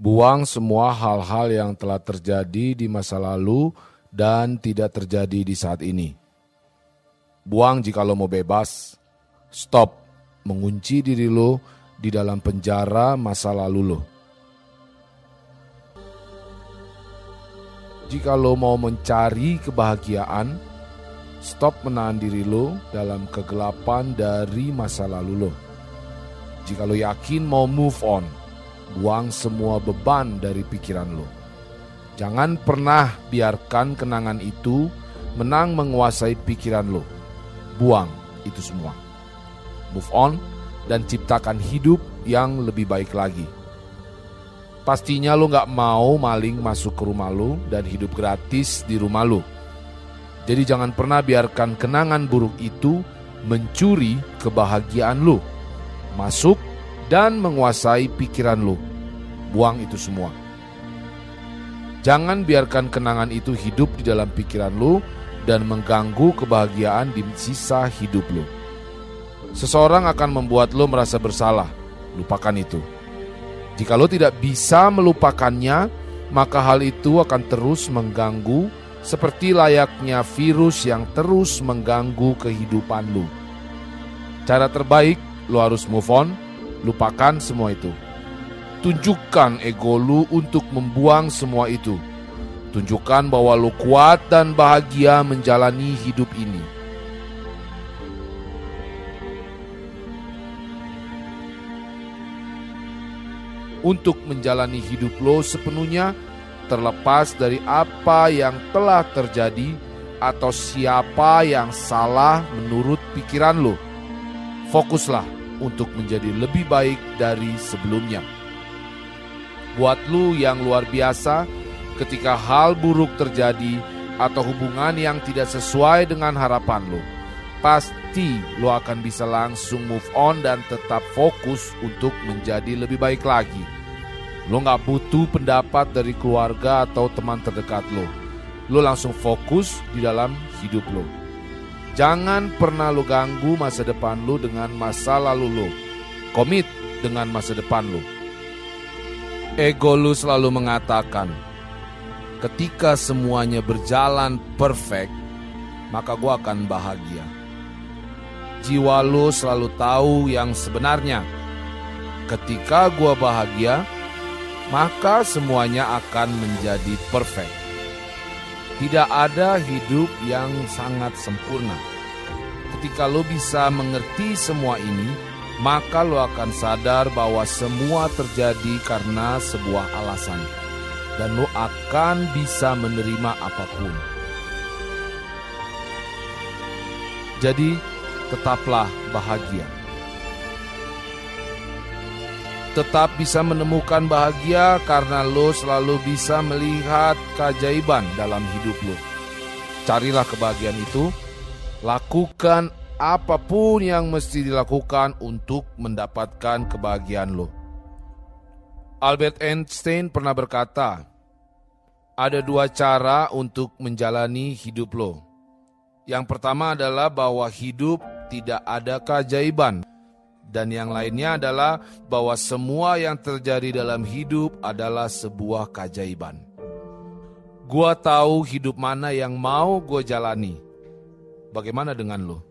Buang semua hal-hal yang telah terjadi di masa lalu dan tidak terjadi di saat ini. Buang jika lo mau bebas. Stop mengunci diri lo di dalam penjara masa lalu lo. Jika lo mau mencari kebahagiaan, stop menahan diri lo dalam kegelapan dari masa lalu lo. Jika lo yakin mau move on, buang semua beban dari pikiran lo. Jangan pernah biarkan kenangan itu menang menguasai pikiran lo. Buang itu semua. Move on dan ciptakan hidup yang lebih baik lagi. Pastinya lo gak mau maling masuk ke rumah lo dan hidup gratis di rumah lo. Jadi jangan pernah biarkan kenangan buruk itu mencuri kebahagiaan lo. Masuk dan menguasai pikiran lo. Buang itu semua. Jangan biarkan kenangan itu hidup di dalam pikiran lo dan mengganggu kebahagiaan di sisa hidup lo. Seseorang akan membuat lo merasa bersalah. Lupakan itu. Jika lo tidak bisa melupakannya, maka hal itu akan terus mengganggu seperti layaknya virus yang terus mengganggu kehidupan lo. Cara terbaik, lo harus move on, lupakan semua itu. Tunjukkan ego lu untuk membuang semua itu. Tunjukkan bahwa lu kuat dan bahagia menjalani hidup ini. Untuk menjalani hidup lo sepenuhnya, terlepas dari apa yang telah terjadi atau siapa yang salah menurut pikiran lo. Fokuslah untuk menjadi lebih baik dari sebelumnya. Buat lu yang luar biasa, ketika hal buruk terjadi atau hubungan yang tidak sesuai dengan harapan lu, pasti lu akan bisa langsung move on dan tetap fokus untuk menjadi lebih baik lagi. Lu gak butuh pendapat dari keluarga atau teman terdekat lo. Lu langsung fokus di dalam hidup lo. Jangan pernah lu ganggu masa depan lu dengan masa lalu lu. Komit dengan masa depan lu. Ego lu selalu mengatakan, ketika semuanya berjalan perfect, maka gua akan bahagia. Jiwa lu selalu tahu yang sebenarnya. Ketika gua bahagia, maka semuanya akan menjadi perfect. Tidak ada hidup yang sangat sempurna. Ketika lo bisa mengerti semua ini, maka lo akan sadar bahwa semua terjadi karena sebuah alasan, dan lo akan bisa menerima apa pun. Jadi, tetaplah bahagia. Tetap bisa menemukan bahagia karena lo selalu bisa melihat keajaiban dalam hidup lo. Carilah kebahagiaan itu, lakukan apa pun yang mesti dilakukan untuk mendapatkan kebahagiaan lo. Albert Einstein pernah berkata, ada dua cara untuk menjalani hidup lo. Yang pertama adalah bahwa hidup tidak ada keajaiban. Dan yang lainnya adalah bahwa semua yang terjadi dalam hidup adalah sebuah keajaiban. Gua tahu hidup mana yang mau gue jalani. Bagaimana dengan lo?